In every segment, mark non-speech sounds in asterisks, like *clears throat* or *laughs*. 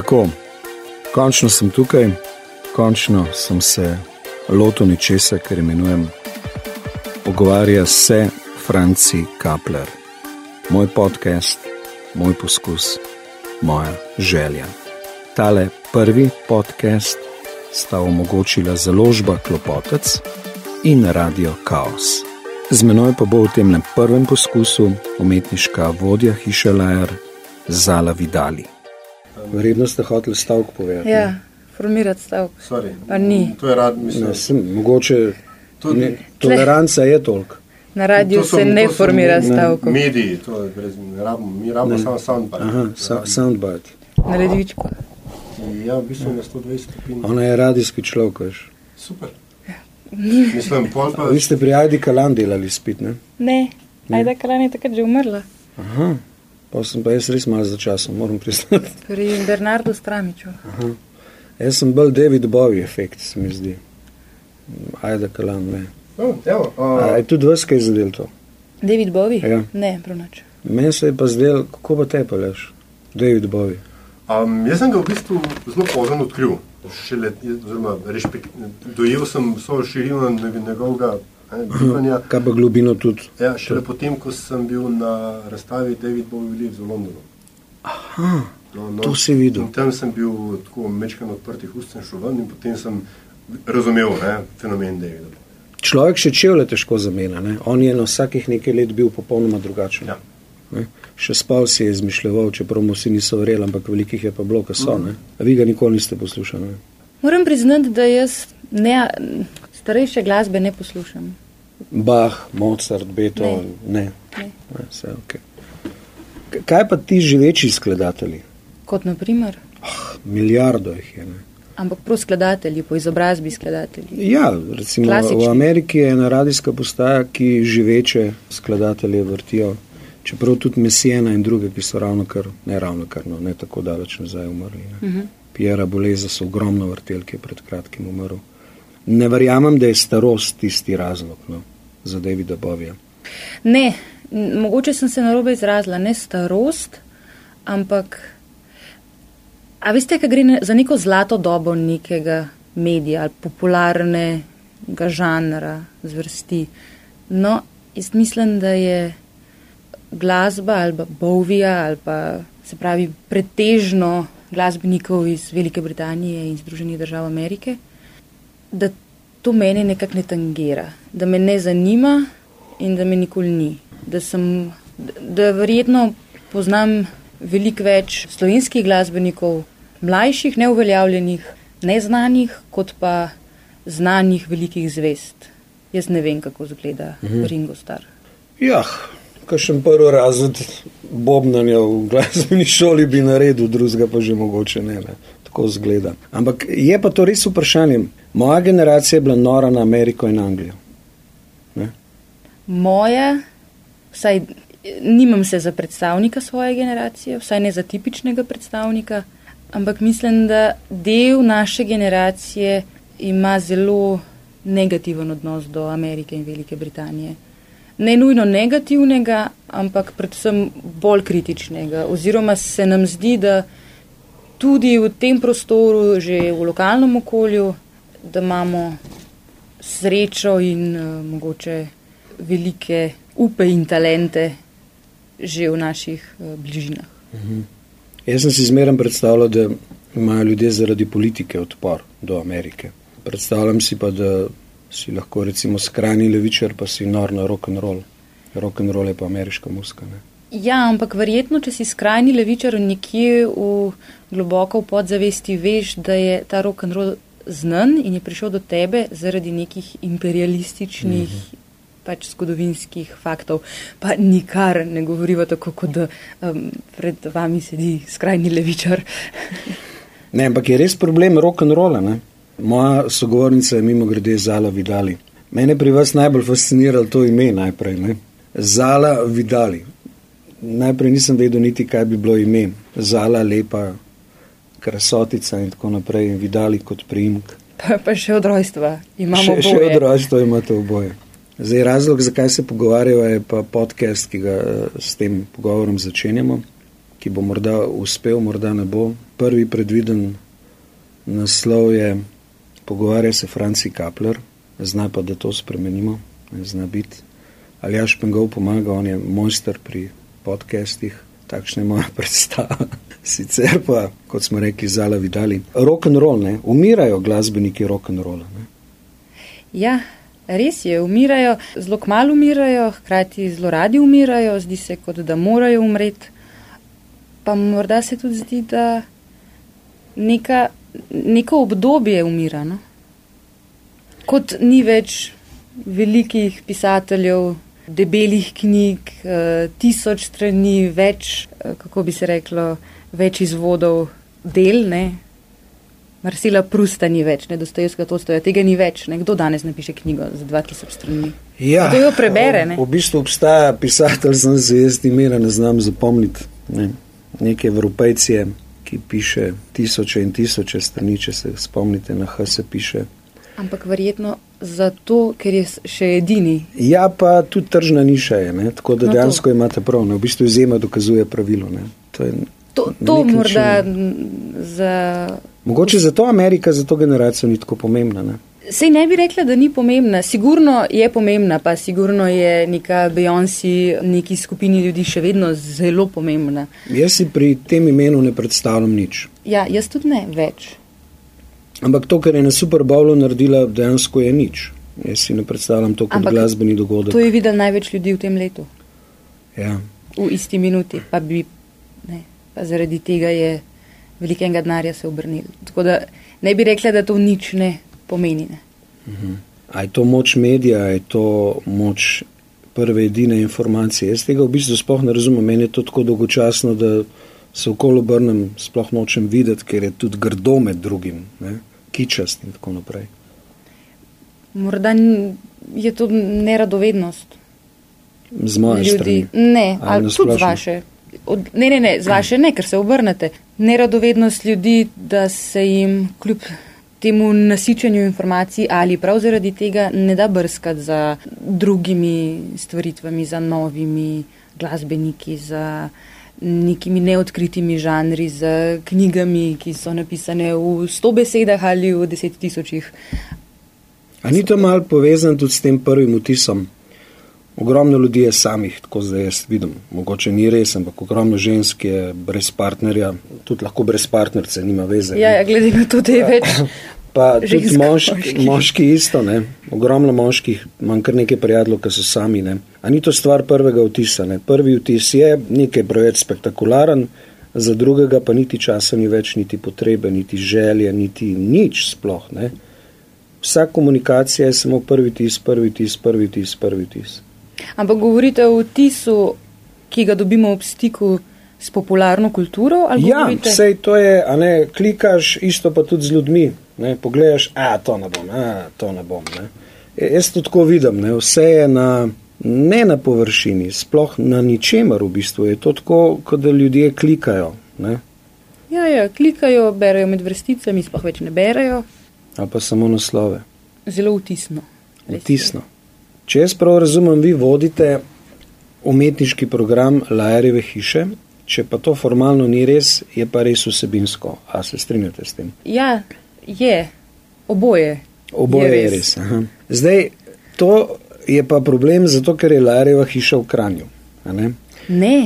Tako, končno sem tukaj, končno sem se lotil nečesa, kar imenujem Pogovarja se Franci Kapler. Moj podcast, moj poskus, moja želja. Tale prvi podcast sta omogočila založba Klopotec in Radio Chaos. Z menoj pa bo v tem prvem poskusu umetniška vodja hiše Lajer Zala Vidali. Verjetno ste hoteli stavek povedati. Ja, formirati stavek. Pa ni. To je rad, mislim. Ne, sem, mogoče To- ne, toleranca je toliko. Na radiju To so- se ne to so formira me- stavkov. Mediji, to je brez, ne rabimo, mi rabimo samo soundbar. Aha, sa, soundbite. Na ledvičku. Ja, v bistvu na 120 stopinj. Ona je radijski človek, veš. Super. Mislim, pol pa... Vi ste pri Ajdi Kalan delali spit, ne? Ne, Ajda Kalan je takrat že umrla. Aha, pa sem pa jaz res malo za časom, moram priznati. *laughs* Pri Bernardu Stramiču. Jaz sem bolj David Bowie efekt, se mi zdi. Ajda Kalan, ne. Oh, evo, A uh, je tudi vas kaj zadel to? David Bowie? Ja. Ne, prav nič. Meni se je pa zdel, kako pa te peleš? David Bowie. um, jaz sem ga v bistvu zelo pozno odkril. Šele, oziroma, rešpek, dojel sem vso širino njeg- njegovega eh, bivanja. Kaj pa globino tudi? Ja, šele potem, ko sem bil na razstavi David Bowie Lives v Londonu. Aha, No, no, To si videl. Tam sem bil tako mečkan odprtih ust, sem šel ven in potem sem razumel ne, fenomen Davida. Bowie. človek še čevlje težko zamenja, ne? On je na vsakih nekaj let bil popolnoma drugačen. Ja. Ne? Še spal si je izmišljal, čeprav mu vsi niso verjeli, ampak velikih je pa bilo, ki so. Ne? A vi ga nikoli niste poslušali. Ne? Moram priznati, da jaz ne, starejše glasbe ne poslušam. Bach, Mozart, Beethoven, ne. Ne. ne vse, okay. Kaj pa ti živeči skladatelji? Kot naprimer. Milijardo jih je. Ne? Ampak prav skladatelji, po izobrazbi skladatelji. Ja, recimo Klasični. v Ameriki je ena radijska postaja, ki živeče skladatelje vrtijo. Čeprav tudi Messijena in druge, ki so ravno kar, ne ravno kar, no, ne tako daleč nazaj umrli. Ne. Mhm. Piera Boleza so ogromno vrtel, ki je pred kratkim umrl. Ne verjamem, da je starost tisti razlog no, za Davida Bovija. Ne, mogoče sem se narobe izrazila, ne starost, ampak. A veste, kaj gre za neko zlato dobo nekega medija ali popularnega žanra, zvrsti. No, jaz mislim, da je glasba ali pa Bovija ali pa se pravi pretežno glasbenikov iz Velike Britanije in Združenih držav Amerike, da to mene nekako ne tangira, da me ne zanima in da me nikoli ni. Da, sem, da verjetno poznam veliko več slovenskih glasbenikov, mlajših, neuveljavljenih, neznanih, kot pa znanih velikih zvest. Jaz ne vem, kako izgleda mhm. Ringo Star. Jah, kakšen prvi razred bobnanja v *laughs* glasbeni šoli bi naredil, drugega pa že mogoče ne. ne. Tako zgleda. Ampak je pa to res vprašanje. Moja generacija je bila nora na Ameriko in Anglijo. Ne? Moja, vsaj nimam se za predstavnika svoje generacije, vsaj ne za tipičnega predstavnika, ampak mislim, da del naše generacije ima zelo negativen odnos do Amerike in Velike Britanije. Ne nujno negativnega, ampak predvsem bolj kritičnega. Oziroma se nam zdi, da tudi v tem prostoru, že v lokalnem okolju, da imamo srečo in uh, mogoče velike upe in talente že v naših uh, bližinah. Jaz sem si zmeraj predstavljal, da imajo ljudje zaradi politike odpor do Amerike. Predstavljam si pa, da si lahko recimo skrajni levičar, pa si nor na rock and roll. Rock and roll je pa ameriška muska. Ne? Ja, ampak verjetno, če si skrajni levičar nekje v globoko v podzavesti, veš, da je ta rock and roll znan in je prišel do tebe zaradi nekih imperialističnih, mm -hmm. pač zgodovinskih faktov. Pa nikar ne govoriva tako, kot da um, pred vami sedi skrajni levičar. *laughs* Ne, ampak je res problem rock and rolla. Ne? Moja sogovornica je mimo grede Zala Vidali. Mene pri vas najbolj fasciniralo to ime najprej. Ne? Zala Vidali. Najprej nisem vedel niti, kaj bi bilo ime. Zala, lepa, krasotica in tako naprej, in Vidali kot priimek. Pa, pa še od rojstva imamo Še, še oboje. od rojstva imate oboje. Zdaj, razlog, zakaj se pogovarjajo, je pa podcast, ki ga eh, s tem pogovorom začenjamo. ki bo morda uspel, morda ne bo. Prvi predviden naslov je Pogovarja se Franci Kapler, zna pa, da to spremenimo, zna biti. Ali Jaš Pengov pomaga, on je mojster pri podcastih, takšne moja *laughs* predstava. Sicer pa, kot smo rekli, zala vidali. Rock and roll, ne, umirajo glasbeniki rock and roll. Ja, res je, umirajo, zelo kmalo umirajo, hkrati zelo radi umirajo, zdi se, kot da morajo umreti. Pa morda se tudi zdi, da neka neko obdobje umirano. Kot ni več velikih pisateljev, debelih knjig, eh, tisoč strani, več, eh, kako bi se reklo, več izvodov del, ne. Marsila Prusta ni več, ne dostojevska Tolstoja, tega ni več. Ne. Kdo danes napiše knjigo za 2000 strani? Ja, Kdo jo prebere? Ne? V bistvu obstaja pisatelj, sem se jaz imena ne znam zapomniti. Ne. Neke evropejce, ki piše tisoče in tisoče strani, če se spomnite, na H se piše. Ampak verjetno zato, ker je še edini. Ja, pa tudi tržna niša je, ne? tako da No, no to. dejansko imate prav. Ne? V bistvu izjema dokazuje pravilo. Ne? To je To, to morda za. Mogoče zato Amerika za to generacijo ni tako pomembna. Ne? Sej ne bi rekla, da ni pomembna. Sigurno je pomembna, pa sigurno je neka Beyoncé neki skupini ljudi še vedno zelo pomembna. Jaz si pri tem imenu ne predstavljam nič. Ja, jaz tudi ne več. Ampak to, kar je na Super Bowlu naredila, dejansko je nič. Jaz si ne predstavljam to kot Ampak glasbeni dogodek. To je videl največ ljudi v tem letu, Ja. v isti minuti, pa, bi, ne, zaradi tega je velikega denarja se obrnil. Tako da ne bi rekla, da to nič ne pomeni. Ne. A je to moč medija, a je to moč prve edine informacije? Jaz tega v bistvu sploh ne razumem. Meni je to tako dolgočasno, da se okolo obrnem, sploh nočem videti, ker je tudi grdo med drugim, ne? kičast in tako naprej. Morda je to neradovednost. Z moje strani. Ne, Ali ali tudi z vaše. Od, ne, ne, ne, z vaše ne, ker se obrnete. Neradovednost ljudi, da se jim kljub temu nasičenju informacij ali prav zaradi tega ne da brskati za drugimi stvaritvami, za novimi glasbeniki, za nekimi neodkritimi žanri, za knjigami, ki so napisane v sto besedah ali v deset tisočih. A ni to malo povezano tudi s tem prvim vtisom? Ogromno ljudi je samih, tako zdaj jaz vidim. Mogoče ni res, ampak ogromno žensk je brez partnerja, tudi lahko brez partnerce, nima veze. Ja, ja glede na to, da je več. *laughs* Pa tudi Žensk, moški, moških. moški isto, ne? ogromno moških, imam kar nekaj prijateljev, ki so sami. Ne? A ni to stvar prvega vtisa? Ne? Prvi vtis je nekaj preveč spektakularen, za drugega pa niti časa ni več, niti potrebe, niti želje, niti nič sploh. Ne? Vsa komunikacija je samo prvi tis, prvi tis, prvi tis, prvi tis. Ampak govorite o vtisu, ki ga dobimo ob stiku s popularno kulturo? ali Ja, govorite- vse to je, a ne, klikaš, isto pa tudi z ljudmi. Ne, pogledaš, a to ne bom, a to ne bom. Ne. E, Jaz to tako vidim, ne, vse je na, ne na površini, sploh na ničemer v bistvu. Je to tako, kot da ljudje klikajo. Ne, Ja, ja, klikajo, berejo med vrsticami, sploh več ne berejo. ali pa samo naslove. Zelo vtisno. res je. Če jaz prav razumem, vi vodite umetniški program Lajareve hiše, če pa to formalno ni res, je pa res vsebinsko. A se strinjate s tem? Ja, je. Oboje. Oboje je res. Aha. Zdaj, to je pa problem, zato ker je Larjeva hiša v Kranju. ne? Ne.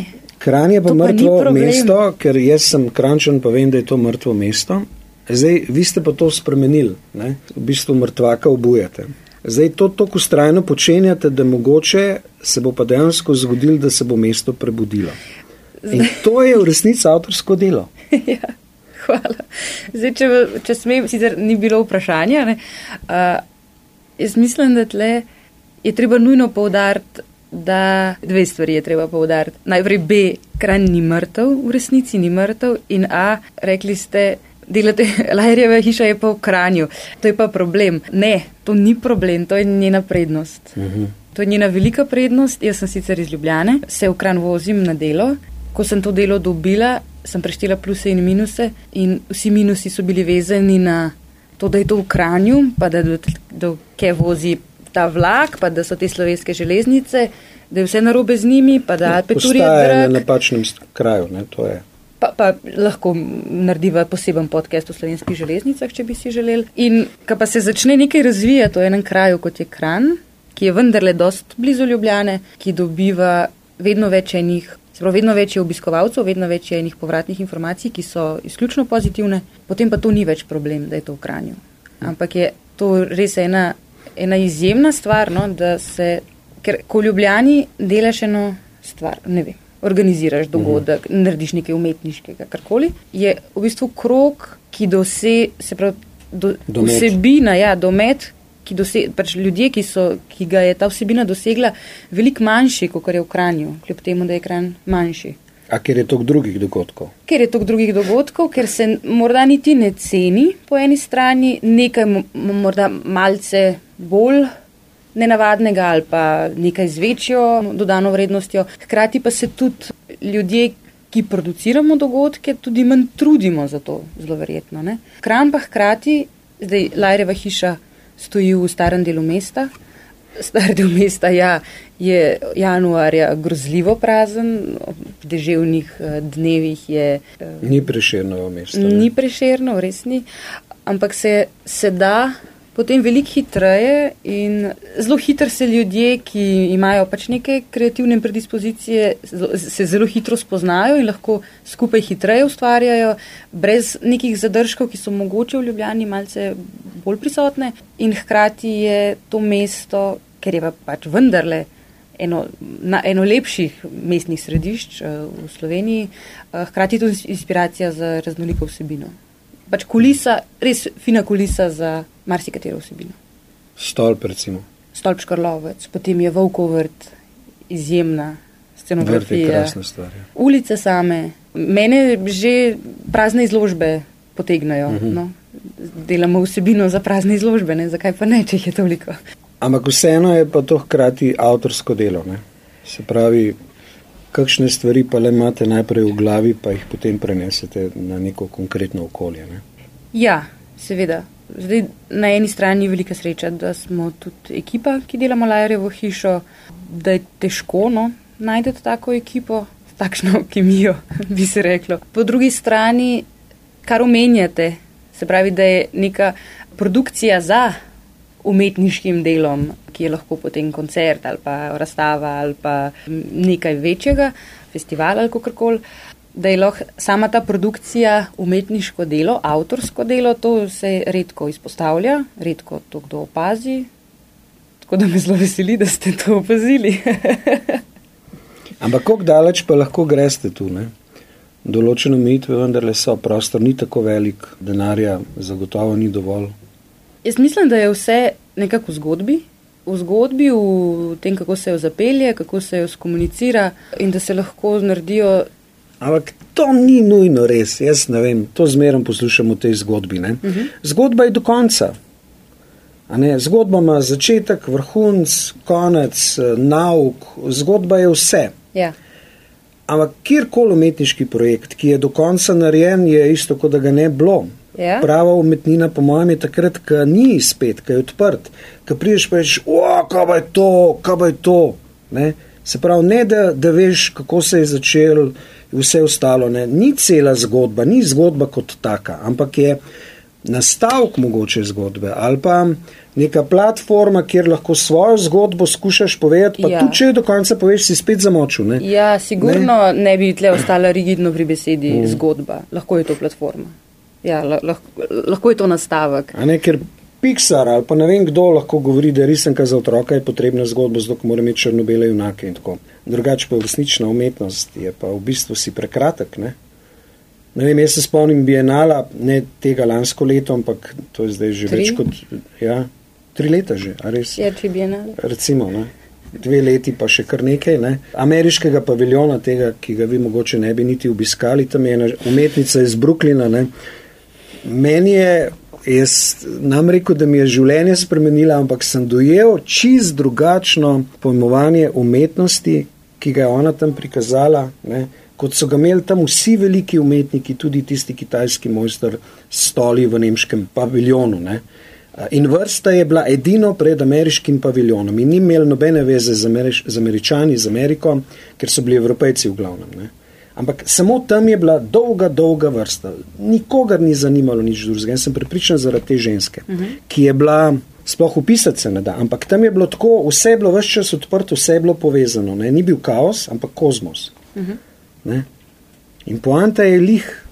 Kranj je pa To pa mrtvo problem. mesto, ker jaz sem Krančan, pa vem, da je to mrtvo mesto. Zdaj, vi ste pa to spremenili, ne? v bistvu mrtvaka obujate. Zdaj to tako ustrajno počenjate, da mogoče se bo pa dejansko zgodilo, da se bo mesto prebudilo. In to je v resnici avtorsko delo. *laughs* ja, hvala. Zdaj, če, če smem, sicer ni bilo vprašanja, ne, uh, jaz mislim, da tle je treba nujno poudariti, da dve stvari je treba poudariti. Najprej B, kranj ni mrtev, v resnici ni mrtev in A, rekli ste, delate, *laughs* Lajerjeva hiša je pa v kranju. To je pa problem. Ne, to ni problem, to je njena prednost. Uh -huh. To je njena velika prednost. Jaz sem sicer iz Ljubljane, se v kran vozim na delo. Ko sem to delo dobila, sem preštela pluse in minuse in vsi minusi so bili vezani na to, da je to v kranju, pa da do, do kje vozi ta vlak, pa da so te slovenske železnice, da je vse narobe z njimi, pa da Alpe turijo Postaja na napačnem kraju, ne, to je. Pa, pa lahko narediva poseben podcast o slovenskih železnicah, če bi si želeli. In ko pa se začne nekaj razvijati v enem kraju, kot je Kran, ki je vendarle dost blizu Ljubljane, ki dobiva vedno več enih, se pravi, vedno več je obiskovalcev, vedno več je enih povratnih informacij, ki so izključno pozitivne, potem pa to ni več problem, da je to v Kranju. Ampak je to res ena, ena izjemna stvar, no, da se, ker ko v Ljubljani delaš eno stvar, ne vem, organiziraš dogodek, uh -huh. narediš nekaj umetniškega, karkoli, je v bistvu krok, ki dose, se pravi, do, Domet. vsebina, ja, domet, ki dose, pač ljudje, ki, so, ki ga je ta vsebina dosegla, veliko manjši, kot je v Kranju, kljub temu, da je Kranj manjši. A ker je toliko drugih dogodkov. Ker je toliko drugih dogodkov, ker se morda niti ne ceni po eni strani, nekaj mo- morda malce bolj nenavadnega ali pa nekaj z večjo dodano vrednostjo. Hkrati pa se tudi ljudje, ki produciramo dogodke, tudi manj trudimo za to, zelo verjetno. Ne? Kran pa hkrati, zdaj Lajreva hiša stoji v starem delu mesta. Star del mesta ja, je januarja grozljivo prazen, ob deževnih eh, dnevih je eh, Ni preširno mesto. ne. ni prešerno, res ni, ampak se, se da potem veliko hitreje in zelo hitro se ljudje, ki imajo pač neke kreativne predispozicije, se zelo hitro spoznajo in lahko skupaj hitreje ustvarjajo, brez nekih zadržkov, ki so mogoče v Ljubljani malce bolj prisotne in hkrati je to mesto, ker je pa pač vendarle eno, na, eno lepših mestnih središč eh, v Sloveniji, eh, hkrati tudi inspiracija za raznoliko vsebino. Pač kulisa, res fina kulisa za marsikatero vsebino. Stolp, recimo. Stolp Škarlovec, potem je Volkovrt, izjemna scenografija. stvar. Ja. Ulice same, mene že prazne izložbe potegnajo. Uh Mhm. -huh. no. Delamo vsebino za prazne izložbe, ne? zakaj pa ne, če jih je toliko. Ampak vseeno je pa to hkrati avtorsko delo. Ne? Se pravi, kakšne stvari pa le imate najprej v glavi, pa jih potem prenesete na neko konkretno okolje. Ne? Ja, seveda. Zdaj, na eni strani je velika sreča, da smo tudi ekipa, ki delamo Lajerjevo hišo, da je težko no, najti tako ekipo, s takšno *laughs* kemijo, bi se reklo. Po drugi strani, kar omenjate, se pravi, da je neka produkcija za umetniškim delom, ki je lahko potem koncert ali pa razstava ali pa nekaj večjega, festival ali kakorkoli da je lahko sama ta produkcija umetniško delo, avtorsko delo, to se redko izpostavlja, redko to kdo opazi. Tako da me zelo veseli, da ste to opazili. *laughs* Ampak kako daleč pa lahko greste tu? Ne? Določene omejitve vendarle so, prostor ni tako velik, denarja zagotovo ni dovolj. Jaz mislim, da je vse nekako v zgodbi. V zgodbi, v tem, kako se jo zapelje, kako se jo skomunicira in da se lahko naredijo Ampak to ni nujno res, jaz ne vem, to zmeraj poslušam v tej zgodbi. Uh -huh. Zgodba je do konca. Ne, zgodba ima začetek, vrhunc, konec, eh, nauk, zgodba je vse. Ja, Ampak kjerkoli umetniški projekt, ki je do konca narejen, je isto, kot da ga ne bilo. Ja. Prava umetnina, po mojem, je takrat, ko ni spet, ko je odprt, ko prideš pa rečeš, kaj pa je to, kaj je to. Ne? Se pravi, ne da, da veš, kako se je začel vse ostalo. Ne? Ni cela zgodba, ni zgodba kot taka, ampak je nastavek mogoče zgodbe ali pa neka platforma, kjer lahko svojo zgodbo skušaš povedati, pa Ja. tudi če jo do konca poveš, si spet zamočil. Ne? ja sigurno ne, ne bi tle ostala rigidno pri besedi mm. zgodba. Lahko je to platforma. Ja, la- lahko, lahko je to nastavek. A Ne, ker Pixar ali pa ne vem kdo lahko govori, da risanka za otroka je potrebna zgodba, zato mora imeti črnobele junake in tako. Drugače pa resnična umetnost je pa v bistvu si prekratek. Ne? Ne vem, jaz se spomnim Bienala, ne tega lansko leto, ampak to je zdaj že Tri? več kot ja, tri leta že, a res? Ja, če bi enale. Recimo, ne? dve leti pa še kar nekaj. Ne? Ameriškega paviljona, tega, ki ga vi mogoče ne bi niti obiskali, tam je ena umetnica iz Brooklyna. Ne? Meni je, jaz nam rekel, da mi je življenje spremenila, ampak sem dojel čist drugačno pojmovanje umetnosti, ki ga je ona tam prikazala. Ne? Kot so ga imeli tam vsi veliki umetniki, tudi tisti kitajski mojster stoli v nemškem paviljonu. Ne? In vrsta je bila edino pred ameriškim paviljonom in ni imel nobene veze z, Ameriš z američani, z Ameriko, ker so bili evropejci v glavnem. Ne. Ampak samo tam je bila dolga, dolga vrsta. Nikogar ni zanimalo nič drugega. Jaz sem pripričan zaradi te ženske, uh -huh. ki je bila, sploh upisati se ne da, ampak tam je bilo tako, vse je bilo vse čas odprto, vse je bilo povezano. Ne. Ni bil kaos, ampak kozmos. Uh -huh. In poanta je lih,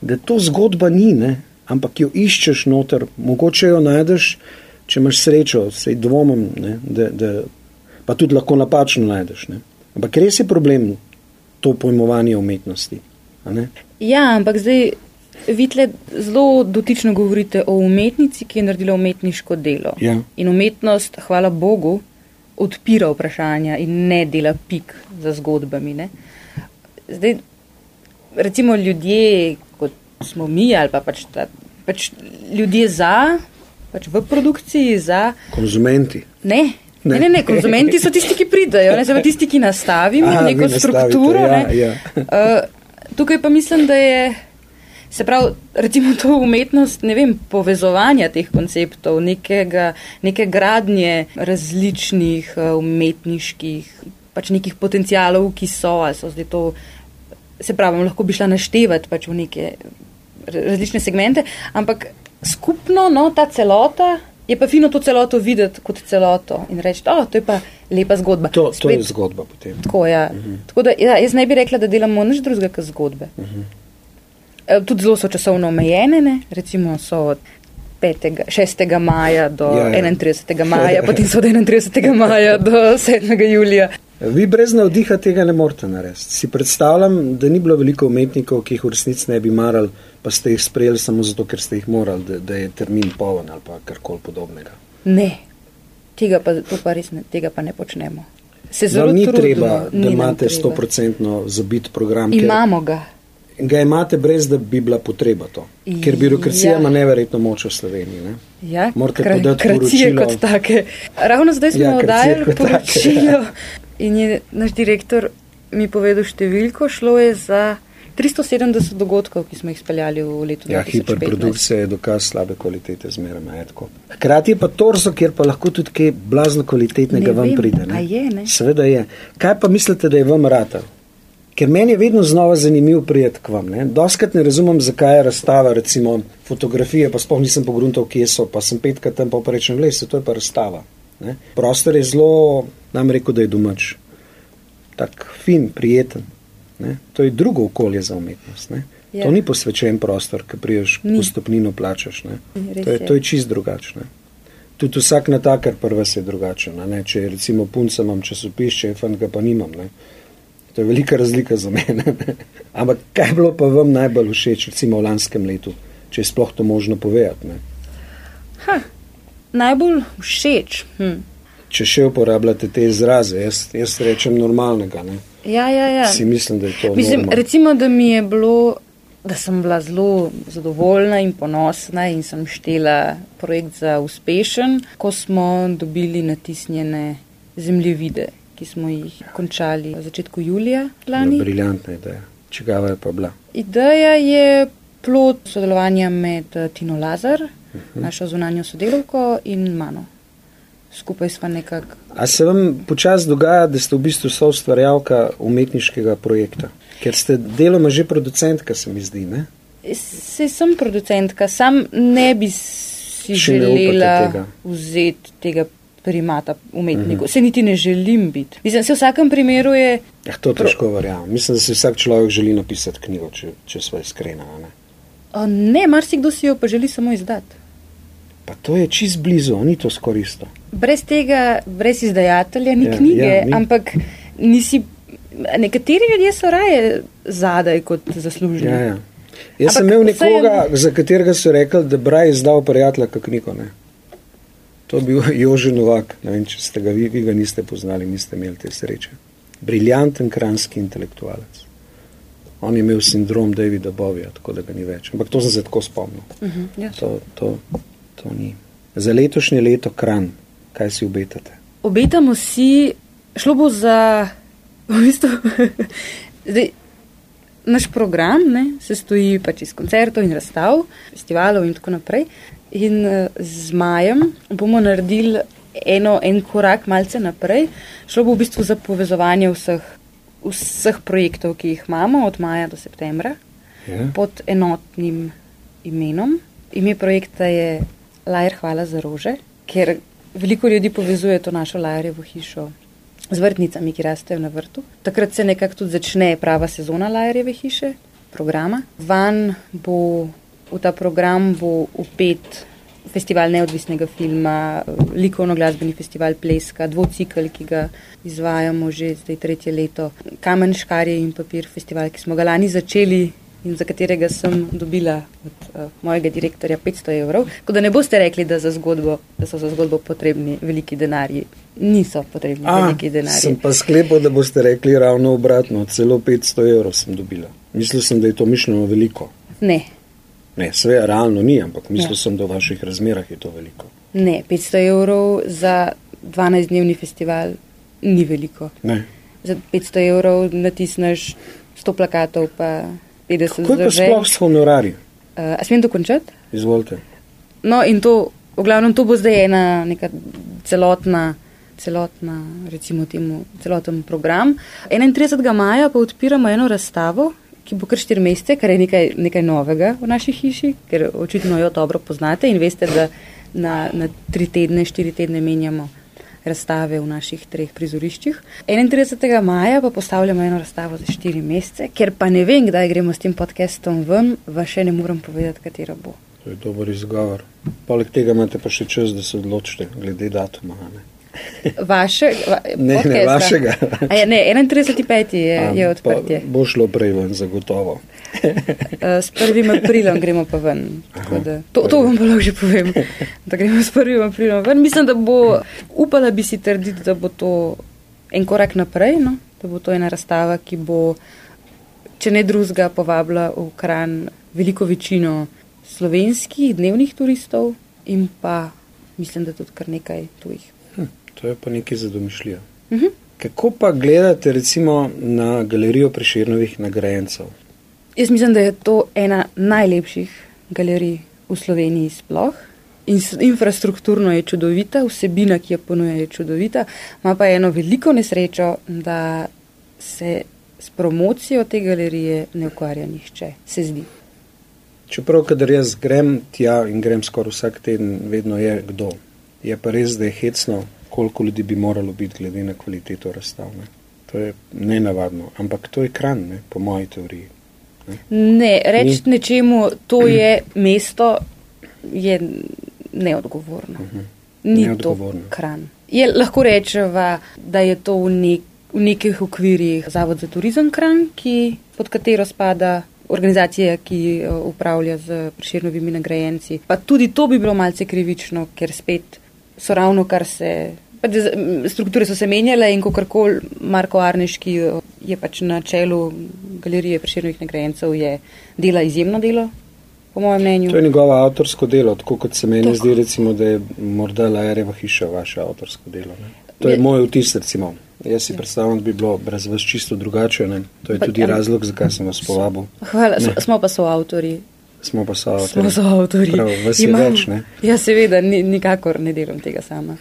da to zgodba ni, ne. ampak jo iščeš noter, mogoče jo najdeš, če imaš srečo, sej dvomim, ne, da, da pa tudi lahko napačno najdeš. Ne. Ampak res je problem to pojmovanje umetnosti. Ja, ampak zdaj vidite, zelo dotično govorite o umetnici, ki je naredila umetniško delo. Ja. In umetnost, hvala Bogu, odpira vprašanja in ne dela pik za zgodbami. Ne? Zdaj, recimo ljudje, kot smo mi, ali pa pač, ta, pač ljudje za, pač v produkciji za. Konzumenti. Ne, Ne. ne, ne, konzumenti so tisti, ki pridajo, ne so tisti, ki nastavimo Aha, neko strukturo. Ja, ne. ja. uh, tukaj pa mislim, da je, se pravi, recimo to umetnost, ne vem, povezovanja teh konceptov, nekega, neke gradnje različnih uh, umetniških, pač nekih potencijalov, ki so, ali so zdaj to, se pravi, lahko bi šla naštevati pač v neke različne segmente, ampak skupno, no, ta celota. Je pa fino to celoto videti kot celoto in reči, da oh, je to lepa zgodba. To, to Spet, je zgodba potem. Tako, ja. uh mhm. -huh. tako da ja, jaz ne bi rekla, da delamo nič drugega kot zgodbe. Uh -huh. e, tudi zelo so časovno omejene, ne? recimo so od 5, 6. maja do ja, ja. 31. maja, potem so od 31. maja do 7. julija. Vi brez navdiha tega ne morete narediti. Si predstavljam, da ni bilo veliko umetnikov, ki jih v resnici ne bi marali pa ste jih sprejeli samo zato, ker ste jih morali, da, da je termin poln ali karkoli podobnega. Ne, tega pa, pa res ne, tega pa ne počnemo. Se zelo ni trudimo, treba, da ni imate stoprocentno zabit program. Imamo ga. Ga imate brez, da bi bila potreba to. Ker birokracija ja. ima neverjetno moč v Sloveniji. Ne? Ja, Morate kra, podati poročilo. kot take. Ravno zdaj smo ja, oddajali poročilo in je naš direktor mi povedal številko, šlo je za 370 dogodkov, ki smo jih speljali v letu 2015. Ja, hiperprodukcija je dokaz slabe kvalitete zmeraj majetko. Hkrati je pa torzo, kjer pa lahko tudi kaj blazno kvalitetnega vam pride. Ne? Je, ne? Seveda je. Kaj pa mislite, da je vam rata? Ker meni je vedno znova zanimivo prijeti k vam. Doskrat ne razumem, zakaj je razstava, recimo fotografije, pa sploh nisem pogruntal, kje so, pa sem petkrat tam pa rečem, le se, to je pa razstava. Ne? Prostor je zelo, nam rekel, da je domač. Tak fin, prijeten. Ne? To je drugo okolje za umetnost. Ja. To ni posvečen prostor, ki priješ v stopnino plačaš. To je, to je čist drugačno. Tudi vsak natakar prva se je drugačen. Če je recimo punca imam časopis, če je fan ga pa nimam. Ne? To je velika razlika za mene. *laughs* Ne? Ampak kaj je bilo pa vam najbolj všeč, recimo v lanskem letu, če je sploh to možno povedati? Ha, najbolj všeč. Hm. Če še uporabljate te izraze, jaz, jaz rečem normalnega. Ne? Ja, ja, ja. Si mislim, da je to. Mislim, recimo, da mi je bilo, da sem bila zelo zadovoljna in ponosna in sem štela projekt za uspešen, ko smo dobili natisnjene zemljevide, ki smo jih končali v začetku julija lani. Briljantna ideja. Čigava je pa bila? Ideja je plot sodelovanja med eh, Tino Lazar, uh mhm. -huh. našo zunanjo sodelovko in mano skupaj smo nekako. A se vam počasi dogaja, da ste v bistvu so ustvarjalka umetniškega projekta? Ker ste deloma že producentka, se mi zdi. Ne? Se sem producentka, sam ne bi si Še želela tega. vzeti tega primata umetniku. Mm -hmm. Se niti ne želim biti. Mislim, se v vsakem primeru je. Ja, to težko verjamem. Mislim, da si vsak človek želi napisati knjigo, če, če smo iskreni. Ne, ne marsikdo si jo pa želi samo izdati. Pa to je čist blizu, ni to skoristo. Brez tega, brez izdajatelja ni ja, knjige, ja, ni. ampak nisi, nekateri ljudje so raje zadaj kot zaslužni. Ja, ja. Jaz ampak sem imel nekoga, je... za katerega so rekli, da braj izdal prijatelja kak knjigo. Ne? To je bil *laughs* Jože Novak, ne vem, če ste ga vi, vi ga niste poznali, niste imeli te sreče. Briljanten kranski intelektualec. On je imel sindrom Davida Bovija, tako da ga ni več. Ampak to sem se tako spomnil. Uh -huh, ja. to, to, to ni. Za letošnje leto kran, kaj si obetate? Obetamo si, šlo bo za, v bistvu, *laughs* zdaj, naš program ne, se stoji pač iz koncertov in razstav, festivalov in tako naprej. In uh, z majem bomo naredili eno, en korak malce naprej. Šlo bo v bistvu za povezovanje vseh, vseh projektov, ki jih imamo od maja do septembra Ja. pod enotnim imenom. Ime projekta je Lajer Hvala za rože, ker veliko ljudi povezuje to našo Lajerjevo hišo z vrtnicami, ki rastejo na vrtu. Takrat se nekako tudi začne prava sezona Lajerjeve hiše, programa. Van bo v ta program bo upet festival neodvisnega filma, likovno-glasbeni festival Pleska, dvocikl, ki ga izvajamo že zdaj tretje leto, Kamen škarje in papir festival, ki smo ga lani začeli in za katerega sem dobila od uh, mojega direktorja 500 evrov. Tako da ne boste rekli, da, za zgodbo, da so za zgodbo potrebni veliki denarji. Niso potrebni A, veliki denarji. sem pa sklepal, da boste rekli ravno obratno, celo 500 evrov sem dobila. Mislil sem, da je to mišljeno veliko. Ne, Ne, sve realno ni, ampak mislil Ja. sem, da v vaših razmerah je to veliko. ne, 500 evrov za 12-dnevni festival ni veliko. Ne. Za 500 evrov natisneš 100 plakatov, pa 50 Kako je pa sploh s honorarji? Uh, a smem dokončati? Izvolite. No, in to, v glavnem, to bo zdaj ena neka celotna, celotna, recimo temu, celoten program. 31. maja pa odpiramo eno razstavo, ki bo kar štiri mesece, kar je nekaj, nekaj novega v naši hiši, ker očitno jo dobro poznate in veste, da na, na tri tedne, štiri tedne menjamo razstave v naših treh prizoriščih. 31. maja pa postavljamo eno razstavo za štiri mesece, ker pa ne vem, kdaj gremo s tem podcastom ven, va še ne morem povedati, katera bo. To je dober izgovor. Poleg tega imate pa še čas, da se odločite glede datuma. Ne, Vaše, va, ne, ne podcasta. vašega. A je, ne, 31.5. je, A, je odprtje. Bo šlo prej ven, zagotovo. Uh, *laughs* s 1. aprilom gremo pa ven. tako Da, to, to vam pa lahko že povem, da gremo s 1. aprilom ven. Mislim, da bo, upala bi si trditi, da bo to en korak naprej, no? da bo to ena razstava, ki bo, če ne drugega, povabila v kran veliko večino slovenskih dnevnih turistov in pa mislim, da tudi kar nekaj tujih. To je pa nekaj za domišljijo. Uh -huh. Kako pa gledate recimo na galerijo Preširnovih nagrajencev? Jaz mislim, da je to ena najlepših galerij v Sloveniji sploh. In infrastrukturno je čudovita, vsebina, ki jo ponuja, je čudovita, ima pa eno veliko nesrečo, da se s promocijo te galerije ne ukvarja nihče, se zdi. Čeprav, kadar jaz grem tja in grem skoraj vsak teden, vedno je kdo. Je pa res, da je hecno, koliko ljudi bi moralo biti glede na kvaliteto razstav. Ne. To je nenavadno, ampak to je kran, ne, po moji teoriji. Ne, reči nečemu, to *clears throat* je mesto, je neodgovorno. Ni to Neodgovorno. kran. Je, lahko rečeva, da je to v, nek, v nekih okvirih Zavod za turizem kran, ki, pod katero spada organizacija, ki eh, upravlja z priširnovimi nagrajenci. Pa tudi to bi bilo malce krivično, ker spet so ravno kar se. Pač Strukture so se menjale in kakorkoli Marko Arneški eh, je pač na čelu galerije priširnovih nagrajencev, je dela izjemno delo, po mojem mnenju. To je njegovo avtorsko delo, tako kot se meni Tako. zdi, recimo, da je morda Lajereva hiša vaše avtorsko delo. Ne. To je Je- moj vtis, recimo. Jaz si predstavljam, da bi bilo brez vas čisto drugače. Ne. To je Pa, tudi razlog, zakaj sem vas povabil. Hvala, Ne. smo pa soavtori. Smo pa so avtorji. Smo soavtori. Prav, vas je Imam- več, ne? Ja, seveda, ni, nikakor ne delam tega sama.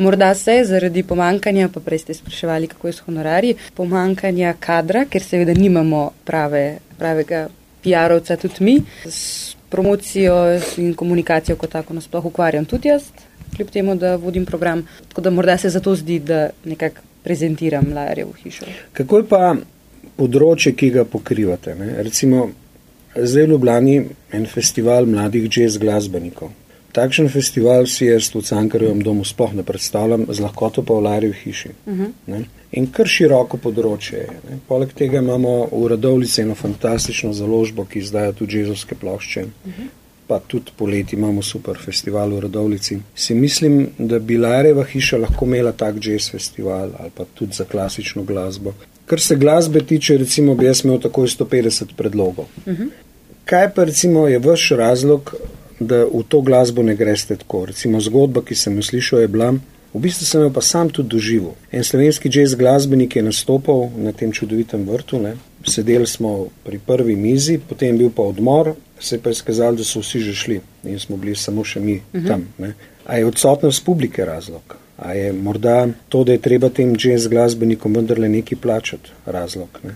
Morda se zaradi pomankanja, pa prej ste spraševali, kako je s honorarji, pomankanja kadra, ker seveda nimamo prave, pravega PR-ovca tudi mi. S promocijo in komunikacijo kot tako nasploh ukvarjam tudi jaz, kljub temu, da vodim program. Tako da morda se zato zdi, da nekako prezentiram Lajarjevo hišo. Kako je pa področje, ki ga pokrivate? Ne? Recimo, zdaj v Ljubljani en festival mladih jazz glasbenikov. Takšen festival si jaz v Cankarjevem domu sploh ne predstavljam, z lahkoto pa v Larjevi hiši. Uh -huh. In kar široko področje je. Ne? Poleg tega imamo v Radovlici eno fantastično založbo, ki izdaja tudi jazzovske plošče. Uh -huh. Pa tudi poleti imamo super festival v Radovlici. Si mislim, da bi Larjeva hiša lahko imela tak jazz festival ali pa tudi za klasično glasbo. Kar se glasbe tiče, recimo, bi jaz imel takoj 150 predlogov. Uh -huh. Kaj pa recimo je vaš razlog, da v to glasbo ne greste tako? Recimo zgodba, ki sem jo slišal, je bila, v bistvu sem jo pa sam tudi doživel. En slovenski jazz glasbenik je nastopal na tem čudovitem vrtu, ne? sedeli smo pri prvi mizi, potem je bil pa odmor, se je pa izkazalo, da so vsi že šli in smo bili samo še mi uh -huh. tam. Ne. A je odsotnost publike razlog? A je morda to, da je treba tem jazz glasbenikom vendarle nekaj plačati razlog? Ne?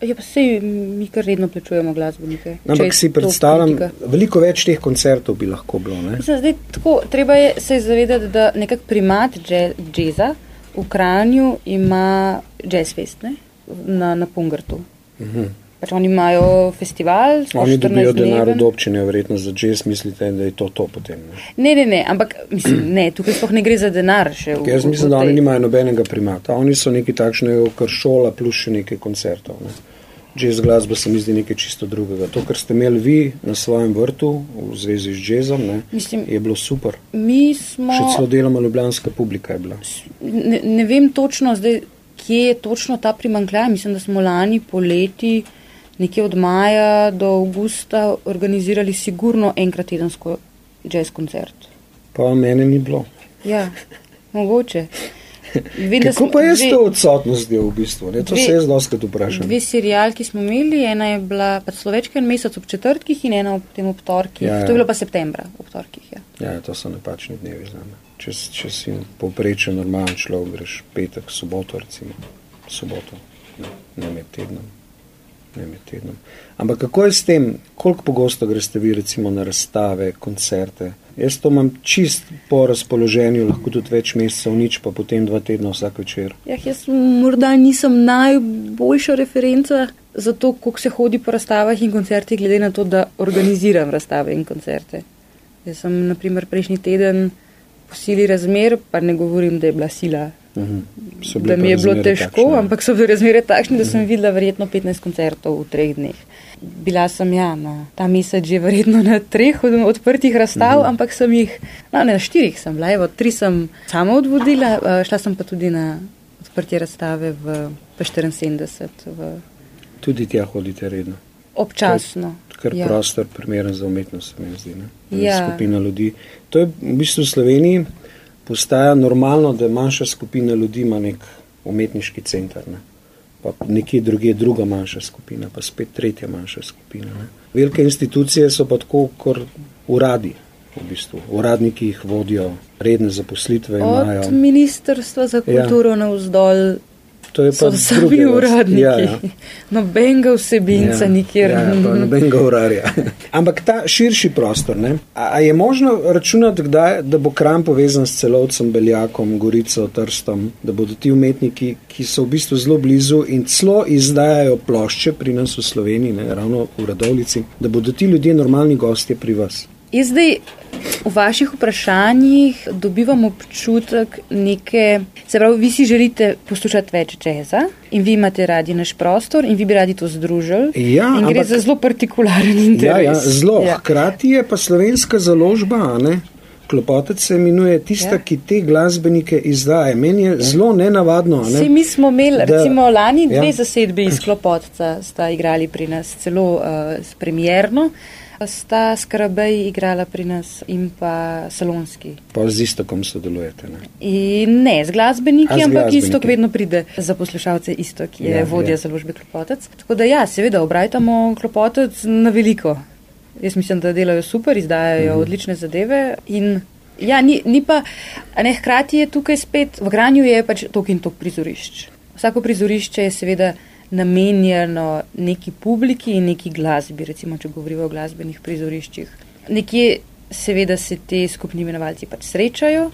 Ja, pa se mi kar redno plačujemo glasbenike. Ampak si predstavljam, veliko več teh koncertov bi lahko bilo. Mislim, zdaj, tako, treba je se zavedati, da nekak primat jazza v Kranju ima jazz fest ne? na, na Pungrtu. Uh mhm. -huh. Pač oni imajo festival. Oni dobijo denar od občine, verjetno za jazz, mislite, da je to to potem. Ne, ne, ne, ne ampak mislim, ne, tukaj sploh ne gre za denar. V, Jaz mislim, da oni nimajo nobenega primata. Oni so neki takšni, kar šola plus še nekaj koncertov. Ne. Jazz glasba se mi zdi nekaj čisto drugega. To, kar ste imeli vi na svojem vrtu v zvezi z jazzom, ne, Mislim, je bilo super. Smo, Še celo deloma ljubljanska publika je bila. Ne, ne vem točno, zdaj, kje je točno ta primankljaj. Mislim, da smo lani poleti, nekje od maja do avgusta, organizirali sigurno enkrat tedensko jazz koncert. Pa mene ni bilo. Ja, mogoče. Vem, Kako pa je s to odsotnostjo v bistvu? Ne? To dve, se jaz dosti vprašam. Dve serijalki smo imeli, ena je bila pač slovečka en mesec ob četrtkih in ena ob tem ob torkih. Ja, ja. To je bilo pa septembra ob torkih. Ja, ja to so napačni dnevi za me. Če, če si povprečen normalen človek, greš petek, soboto, recimo soboto, ne, ne med tednom. Ne med tednom. Ampak kako je s tem, koliko pogosto greste vi recimo na razstave, koncerte? Jaz to imam čist po razpoloženju, lahko tudi več mesecev, nič pa potem dva tedna vsak večer. Ja, jaz morda nisem najboljša referenca za to, kako se hodi po razstavah in koncertih, glede na to, da organiziram razstave in koncerte. Jaz sem, naprimer, prejšnji teden po sili razmer, pa ne govorim, da je bila sila. Mhm. Da mi je bilo težko, takšne, ampak so bile razmere takšne, da sem mhm. videla verjetno 15 koncertov v treh dneh. Bila sem ja, na ta mesec že verjetno na treh od, odprtih razstav, mm. ampak sem jih, no, ne, na štirih sem bila, evo, tri sem sama odvodila, šla sem pa tudi na odprtje razstave v P74. V... Tudi tja hodite redno? Občasno. Ker ja. prostor primeren za umetnost, se mi zdi. Ja. Skupina ljudi. To je v bistvu v Sloveniji postaja normalno, da manjša skupina ljudi ima nek umetniški center. Ne pa nekje druge druga manjša skupina, pa spet tretja manjša skupina. Ne. Velike institucije so pa tako kot uradi. V bistvu. Uradniki jih vodijo, redne zaposlitve Od imajo. Od ministrstva za ja. kulturo ja. na vzdolj To je pa sami uradniki. Ja, ja. Nobenega vsebinca ja, nikjer. Ja, nobenega urarja. *laughs* Ampak ta širši prostor, ne? A, a je možno računati, kdaj, da bo kram povezan s celovcem, Beljakom, Gorico, Trstom, da bodo ti umetniki, ki so v bistvu zelo blizu in celo izdajajo plošče pri nas v Sloveniji, ne, ravno v Radovlici, da bodo ti ljudje normalni gostje pri vas. Jaz zdaj v vaših vprašanjih dobivam občutek neke, se pravi, vi si želite poslušati več jazza in vi imate radi naš prostor in vi bi radi to združili. Ja, in gre ampak, za zelo partikularen interes. Ja, ja zelo. Ja. Hkrati je pa slovenska založba, ne? Klopotec se imenuje tista, ja. ki te glasbenike izdaje. Meni je ja. zelo nenavadno. Ne? Vsi mi smo imeli, da, recimo lani, dve ja. zasedbi iz Klopotca sta igrali pri nas celo uh, s premjerno sta skrabej igrala pri nas in pa salonski. Pa z istokom sodelujete? Ne, in ne z glasbeniki, z ampak glasbeniki. istok vedno pride za poslušalce, istok je ja, vodja ja. založbe Klopotec. Tako da ja, seveda obrajtamo Klopotec na veliko. Jaz mislim, da delajo super, izdajajo mhm. odlične zadeve in ja, ni, ni pa, ne, hkrati je tukaj spet, v Granju je pač tok in tok prizorišč. Vsako prizorišče je seveda namenjeno neki publiki in neki glasbi, recimo, če govorimo o glasbenih prizoriščih. Nekje seveda se te skupni imenovalci pač srečajo.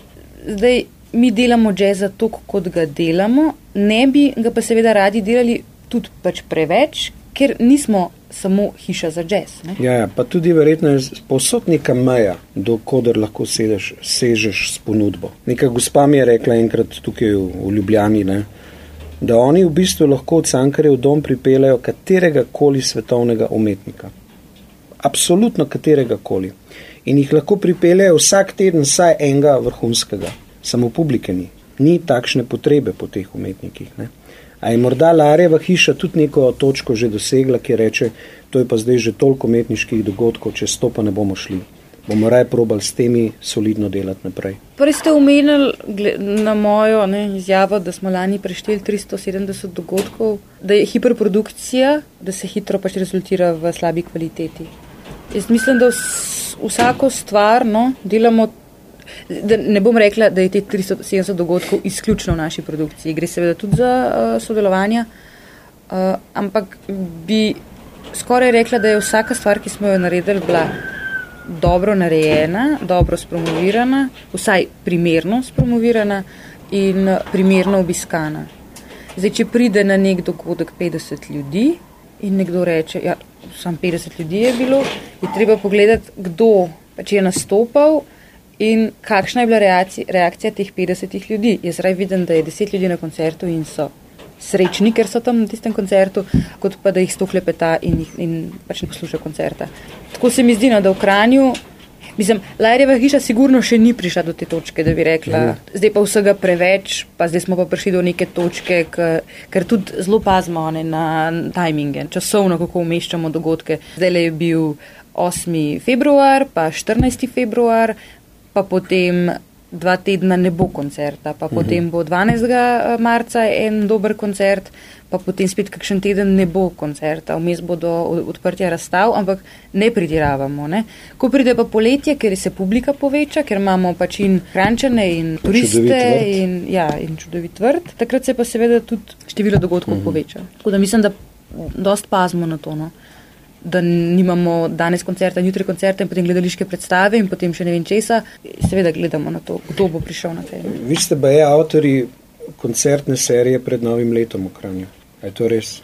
Zdaj mi delamo jazz zato, kot ga delamo, ne bi ga pa seveda radi delali tudi pač preveč, ker nismo samo hiša za jazz. Ja, ja, pa tudi verjetno je posod neka meja, dokoder lahko sedeš, sežeš s ponudbo. Neka gospa mi je rekla enkrat tukaj v, v Ljubljani, ne, da oni v bistvu lahko od Cankarja v dom pripeljajo katerega koli svetovnega umetnika. Absolutno katerega koli. In jih lahko pripeljajo vsak teden vsaj enega vrhunskega. Samo publike ni. Ni takšne potrebe po teh umetnikih. Ne? A je morda Lareva hiša tudi neko točko že dosegla, ki reče, to je pa zdaj že toliko umetniških dogodkov, čez to pa ne bomo šli. Bomo raje probali s temi solidno delati naprej. Prej ste omenili na mojo ne, izjavo, da smo lani prešteli 370 dogodkov, da je hiperprodukcija, da se hitro pač rezultira v slabi kvaliteti. Jaz mislim, da vs, vsako stvar no, delamo. Da ne bom rekla, da je te 370 dogodkov izključno v naši produkciji, gre seveda tudi za uh, sodelovanje, uh, ampak bi skoraj rekla, da je vsaka stvar, ki smo jo naredili, bila dobro narejena, dobro spromovirana, vsaj primerno spromovirana in eh, primerno obiskana. Zdaj, če pride na nek dogodek 50 ljudi in nekdo reče, da ja, samo 50 ljudi je bilo, je treba pogledati, kdo pač je nastopal in kakšna je bila reakcija, reakcija teh 50 ljudi. Jaz raje vidim, da je 10 ljudi na koncertu in so srečni, ker so tam na tistem koncertu, kot pa da jih sto klepeta in, in pač ne posluša koncerta. Tako se mi zdi, no, da v Kranju. Mislim, Lajreva hiša sigurno še ni prišla do te točke, da bi rekla, mm. zdaj pa vsega preveč, pa zdaj smo pa prišli do neke točke, k, ker tudi zelo pazimo ne, na tajminge, časovno, kako umeščamo dogodke. Zdaj je bil 8. februar, pa 14. februar, pa potem dva tedna ne bo koncerta, pa potem bo 12. marca en dober koncert, pa potem spet kakšen teden ne bo koncerta, vmes bodo odprtja razstav, ampak ne pridiravamo. Ne. Ko pride pa poletje, ker se publika poveča, ker imamo pač in hrančene in turiste in, ja, in čudovit vrt, takrat se pa seveda tudi število dogodkov uh -huh. poveča. Tako da mislim, da dost pazimo na to. No da nimamo danes koncerta, jutri koncerta in potem gledališke predstave in potem še ne vem česa. Seveda gledamo na to, kdo bo prišel na te. Vi ste pa je avtori koncertne serije pred novim letom v Kranju. Je to res?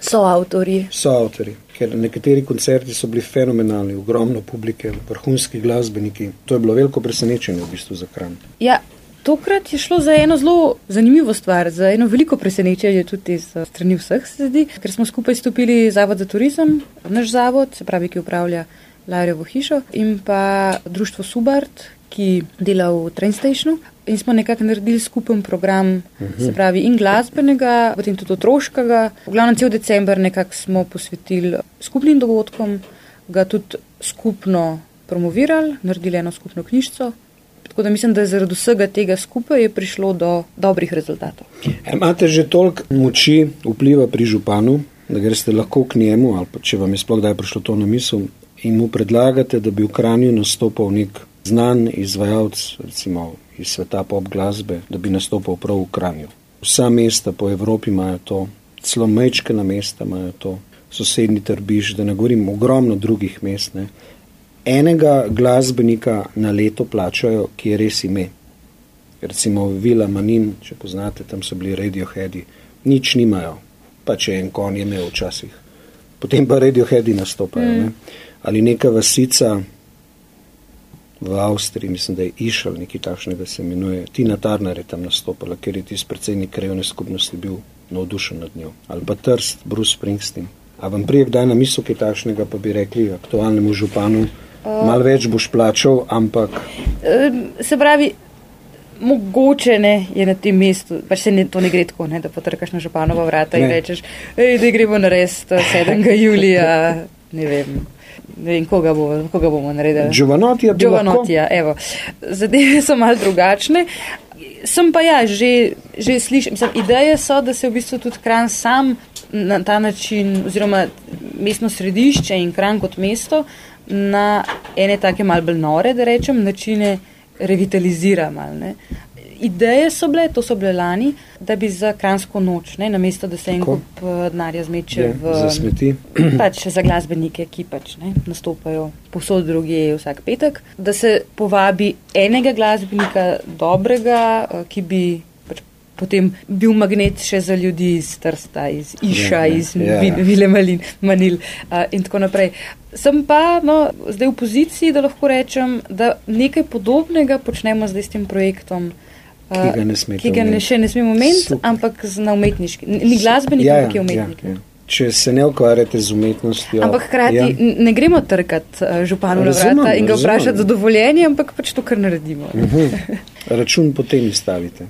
So avtori. So avtori, ker nekateri koncerti so bili fenomenalni, ogromno publike, vrhunski glasbeniki. To je bilo veliko presenečenje v bistvu za Kranj. Ja, Tokrat je šlo za eno zelo zanimivo stvar, za eno veliko presenečenje tudi iz strani vseh, se zdi, ker smo skupaj stopili Zavod za turizem, naš zavod, se pravi, ki upravlja Larjevo hišo in pa društvo Subart, ki dela v Train Stationu. In smo nekako naredili skupen program, -huh. se pravi, in glasbenega, potem tudi otroškega. V glavnem cel decembr nekako smo posvetili skupnim dogodkom, ga tudi skupno promovirali, naredili eno skupno knjižico. Tako da mislim, da je zaradi vsega tega skupaj prišlo do dobrih rezultatov. E, imate že toliko moči vpliva pri županu, da greste lahko k njemu, ali pa če vam je sploh kdaj prišlo to na misel, in mu predlagate, da bi v Kranju nastopal nek znan izvajalec, recimo iz sveta pop glasbe, da bi nastopal prav v Kranju. Vsa mesta po Evropi imajo to, celo mečkana mesta imajo to, sosednji trbiš, da ne govorim ogromno drugih mest. Ne enega glasbenika na leto plačajo, ki je res ime. Recimo Vila Manin, če poznate, tam so bili Radioheadi, nič nimajo, pa če en kon je imel včasih. Potem pa Radioheadi nastopajo. Mm. Ne? Ali neka vasica v Avstriji, mislim, da je Išal, nekaj takšnega se imenuje, Tina Turner je tam nastopala, ker je tisti predsednik krajovne skupnosti bil navdušen nad njo. Ali pa Trst, Bruce Springsteen. A vam prije kdaj na misel kaj takšnega, pa bi rekli aktualnemu županu, Mal več boš plačal, ampak. Se pravi, mogoče ne je na tem mestu, pač se ne, to ne gre tako, ne, da potrkaš na županova vrata ne. in rečeš, da gremo narediti 7. julija, ne vem. Ne vem, koga, bo, koga bomo naredili. Giovanotija. Giovanotija, evo. Zadeve so mal drugačne. Sem pa ja, že, že slišim, mislim, ideje so, da se v bistvu tudi kran sam na ta način, oziroma mestno središče in kran kot mesto, uh, na ene take malce bolj nore, da rečem, načine revitalizira. Mal, Ideje so bile, to so bile lani, da bi za kransko noč, ne, namesto da se en kup eh, denarja zmeče Je, v za smeti. *clears throat* Pač za glasbenike, ki pač ne, nastopajo posod druge vsak petek, da se povabi enega glasbenika, dobrega, eh, ki bi potem bil magnet še za ljudi iz Trsta, iz Iša, yeah, ja, iz yeah. Ja. Vile Malin, Manil uh, in tako naprej. Sem pa no, zdaj v poziciji, da lahko rečem, da nekaj podobnega počnemo zdaj s tem projektom. Uh, ki ga, ne ki ga ne, še ne smemo omeniti, ampak na umetniški. Ni glasbenik, ja, ampak je umetnik. Ja, ja. Če se ne ukvarjate z umetnostjo. Ampak hkrati ja. ne gremo trkati uh, županu na vrata in ga vprašati za dovoljenje, ampak pač to, kar naredimo. Uh mhm. -huh. *laughs* Račun potem izstavite.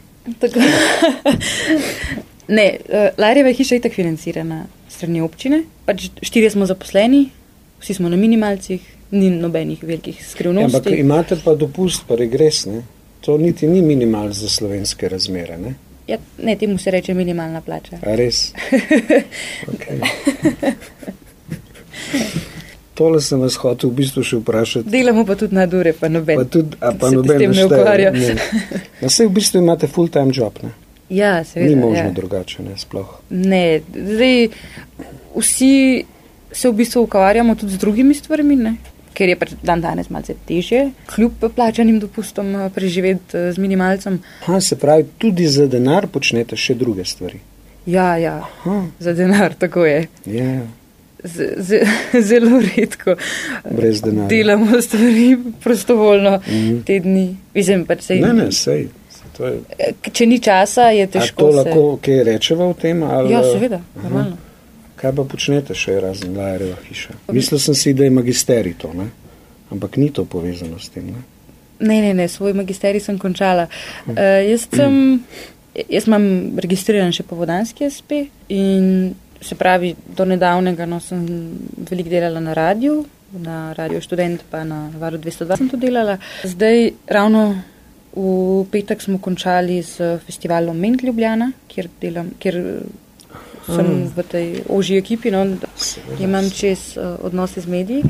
Ne, uh, Larjeva hiša je tako financirana strani občine. Pač štirje smo zaposleni, vsi smo na minimalcih, ni nobenih velikih Ja, skrivnosti. ampak imate pa dopust, pa regres, ne? To niti ni minimal za slovenske razmere, ne? Ja, ne, temu se reče minimalna plača. A res? *laughs* Okay. Tole sem vas hotel v bistvu še vprašati. Delamo pa tudi na dure, pa noben. Pa tudi, a pa se noben tem ne ukvarja. Na *laughs* vse v bistvu imate full-time job, ne? Ja, seveda. Ni možno ja. drugače, ne, sploh. Ne, zdaj vsi se v bistvu ukvarjamo tudi z drugimi stvarmi, ne? ker je pač dan danes malce težje, kljub plačanim dopustom eh, preživeti eh, z minimalcem. Ha, se pravi, tudi za denar počnete še druge stvari. Ja, ja, Ha, za denar, tako je. ja, Z, z, *laughs* zelo redko brez denarja. delamo stvari prostovoljno mm. te dni. Mislim, pač sej, Ne, ne, sej. to je, Če ni časa, je a težko. to se- lahko kaj rečeva o tem? Ali, Ja, seveda, normalno. Kaj pa počnete še razen Lajereva hiša? Mislil sem si, da je magisterij to, ne? ampak ni to povezano s tem. Ne? Ne, ne, ne, svoj magisterij sem končala. Uh, jaz, sem, jaz imam registriran še povodanski SP in se pravi, do nedavnega no, sem veliko delala na radiju, na Radio Študent, pa na Varu 202 sem to delala. Zdaj ravno v petek smo končali s festivalom Ment Ljubljana, kjer, delam, kjer eh, sem v tej ožji ekipi, no, imam čez uh, odnose z mediji,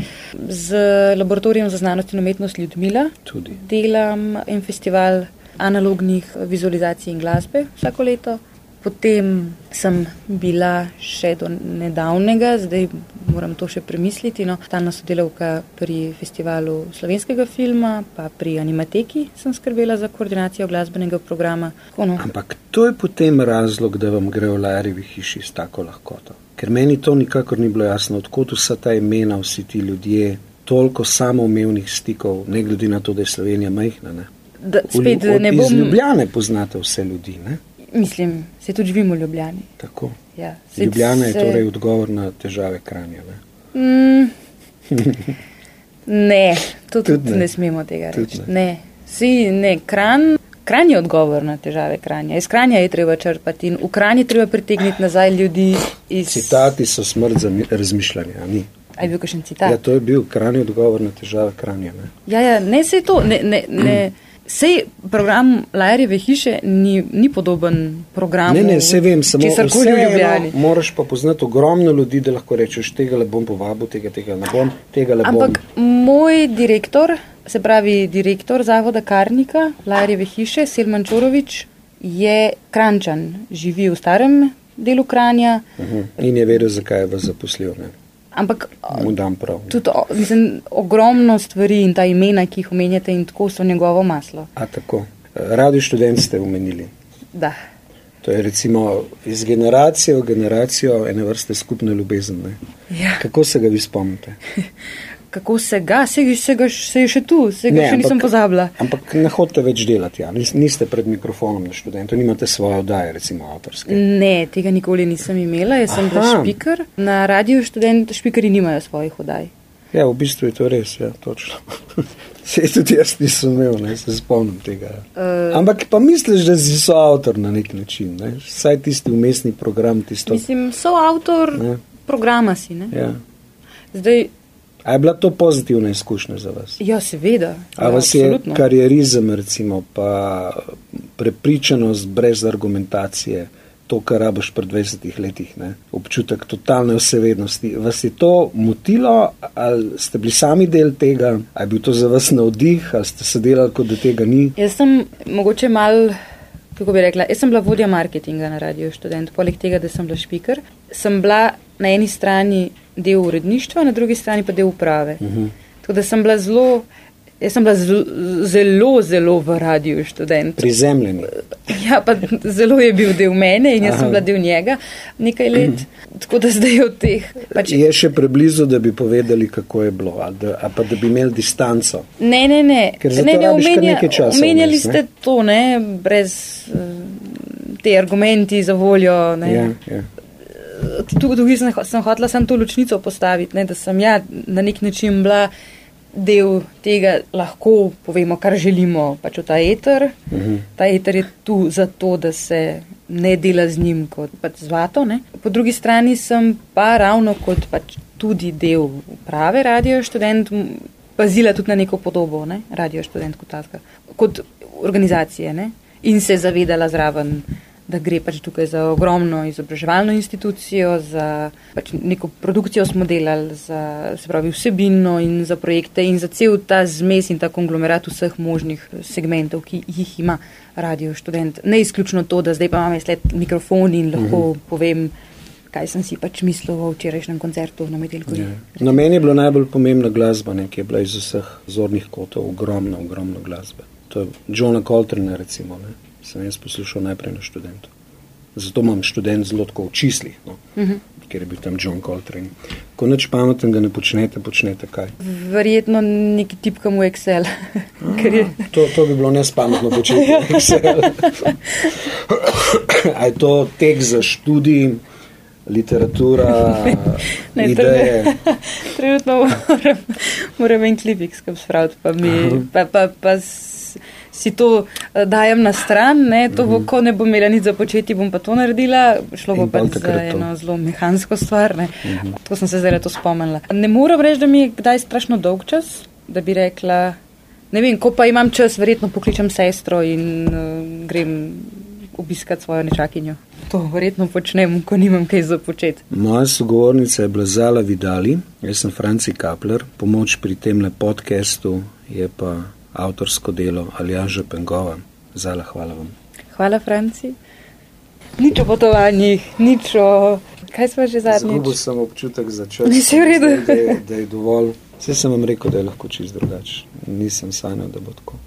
z laboratorijem za znanost in umetnost Ljudmila Tudi. delam en festival analognih vizualizacij in glasbe vsako leto. Potem sem bila še do nedavnega, zdaj moram to še premisliti. No, stalna sodelavka pri festivalu slovenskega filma, pa pri Animateki sem skrbela za koordinacijo glasbenega programa. Tako, no. Ampak to je potem razlog, da vam gre v Lajerevi hiši s tako lahkoto. Ker meni to nikakor ni bilo jasno, odkot vsa ta imena, vsi ti ljudje, toliko samoumevnih stikov, ne glede na to, da je Slovenija majhna. Ne? Da, V- spet od- ne Iz bom. Ljubljane poznate vse ljudi. Ne? Mislim, se tudi živimo v Ljubljani. Tako. Ja, saj Ljubljana je se- torej odgovor na težave kranja. Ne? Mm, ne, to tudi, Tudi ne. ne. smemo tega Tudi reči. ne. Ne. Si, ne, kran, kran je odgovor na težave kranja. Iz kranja je treba črpati in v kran je treba pritegniti nazaj ljudi iz. Citati so smrt za mi- razmišljanje. a ni? A je bil kakšen Ja, citat? to je bil krajni odgovor na težave kranja. Ne? Ja, ja, ne se to. Ne, ne, ne. *clears throat* Sej program Lajerjeve hiše ni, ni podoben programu. Ne, ne, vse vem, samo česar koli v vseeno Ljubljani. moraš pa poznati ogromno ljudi, da lahko rečeš, tega le bom povabil, tega, tega ne bom, tega le bom. Ampak moj direktor, se pravi direktor Zavoda Karnika, Larjeve hiše, Selman Čorovič, je krančan, živi v starem delu Kranja, Uh-huh. In je vedel, zakaj je vas zaposlil. Ne? Ampak prav. tudi o, mislim, ogromno stvari in ta imena, ki jih omenjate, in tako so njegovo maslo. A tako. Radio študent ste omenili. Da. To je recimo iz generacije v generacijo ene vrste skupne ljubezen. Ne? Ja. Kako se ga vi spomnite? *laughs* Kako se ga, se, se, ga, se je še tu, se ga Ne, še nisem ampak- pozabila. Ampak ne hodite več delati, ja. Nis- niste pred mikrofonom na študentu, nimate svoje oddaje, recimo avtorske. Ne, tega nikoli nisem imela, jaz sem bila špiker. Na radiju študent, špikeri nimajo svojih oddaj. Ja, v bistvu je to res, ja, točno. *laughs* Se tudi jaz nisem imel, ne, se spomnim tega. Eh. Ampak pa misliš, da si soavtor na nek način, ne? Vsaj tisti umestni program, tisto. Mislim, so avtor Ne. programa si. Ne? Ja. Zdaj, A je bila to pozitivna izkušnja za vas? ja, seveda. A ja, vas je absolutno. karierizem, recimo, pa prepričanost brez argumentacije, to, kar rabiš pred 20 letih, ne? občutek totalne vsevednosti, vas je to motilo, ali ste bili sami del tega, ali je bil to za vas navdih, ali ste se delali, kot da tega ni? Jaz sem mogoče mal, kako bi rekla, jaz sem bila vodja marketinga na Radio Študent, poleg tega, da sem bila špiker. Sem bila na eni strani del uredništva, na drugi strani pa del uprave. Uh -huh. Tako da sem bila zelo, jaz sem bila zelo, zelo, v Radio Študent. Prizemljeni. Ja, pa zelo je bil del mene in jaz Aha. sem bila del njega nekaj let. Tako da zdaj od teh. Pač, Je še preblizu, da bi povedali, kako je bilo, ali, da, ali pa da bi imeli distanco. Ne, ne, ne. Ker ne, ne nekaj časa omenjali vmes, ste to, ne, brez uh, te argumenti za voljo. Ne. Ja, ja. Tu, tukaj sem, sem hotela samo to ločnico postaviti, ne, da sem ja na nek način bila del tega, lahko povemo, kar želimo, pač v ta eter. Uh Mhm. -huh. Ta eter je tu zato, da se ne dela z njim kot pač zlato. Ne. Po drugi strani sem pa ravno kot pač tudi del prave radio študent, pazila tudi na neko podobo, ne? radio študent kot taska, kot organizacije ne? in se zavedala zraven, da gre pač tukaj za ogromno izobraževalno institucijo, za pač neko produkcijo smo delali, za se pravi vsebino in za projekte in za cel ta zmes in ta konglomerat vseh možnih segmentov, ki jih ima radio študent. Ne izključno to, da zdaj pa imam sled mikrofon in lahko mhm. -huh. povem, kaj sem si pač mislil o včerajšnjem koncertu na Medelku. Ja. Na meni je bilo najbolj pomembna glasba, ne, ki je bila iz vseh zornih kotov, ogromno, ogromno glasbe. To je Johna Coltrane, recimo. Ne sem jaz poslušal najprej na študentu. Zato imam študent zelo tako v čislih, no? uh mhm. -huh. ker je bil tam John Coltrane. Ko nič pametnega ne počnete, počnete kaj? Verjetno neki tipkam v Excel. je... to, to bi bilo nespametno početi v Excel. A je to tek za študij? Literatura, *laughs* ne, ideje. Trenutno moram, moram en klipik spraviti, pa, pa, pa, pa si to uh, dajem na stran, ne, to bo, mhm. ko ne bom imela nič za početi, bom pa to naredila, šlo bo pa za eno zelo mehansko stvar, ne. Mhm. Tako sem se zdaj to spomnila. Ne moram reči, da mi je kdaj strašno dolg čas, da bi rekla, ne vem, ko pa imam čas, verjetno pokličem sestro in uh, grem obiskati svojo nečakinjo. To verjetno počnem, ko nimam kaj za početi. Moja sogovornica je bila Zala Vidali, jaz sem Franci Kapler, pomoč pri tem podcastu je pa avtorsko delo Aljaža Pengova. Zala, hvala vam. Hvala, Franci. Nič o potovanjih, nič o. Kaj smo že zadnji? Zgubil sem občutek za čas. Ni se v redu. Da, da, da je dovolj. Vse sem vam rekel, da je lahko čist drugače. Nisem sanjal, da bo tako.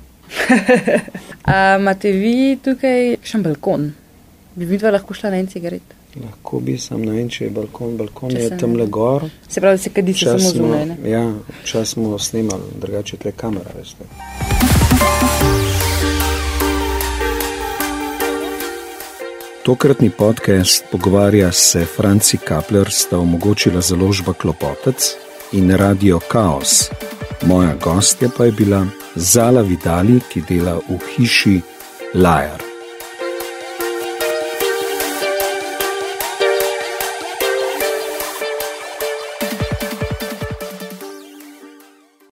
*laughs* Imate vi tukaj še balkon? Bi vidva lahko šla na en cigaret? Lahko bi, sam ne vem, če je balkon. Balkon če je tam le gor. Se pravi, se kadi se samo zunaj. Ja, čas smo snimali, drugače tle kamera, veste. Tokratni podcast pogovarja se Franci Kapler, sta omogočila založba Klopotec in Radio Chaos. Moja gostja pa je bila Zala Vidali, ki dela v hiši Lajar.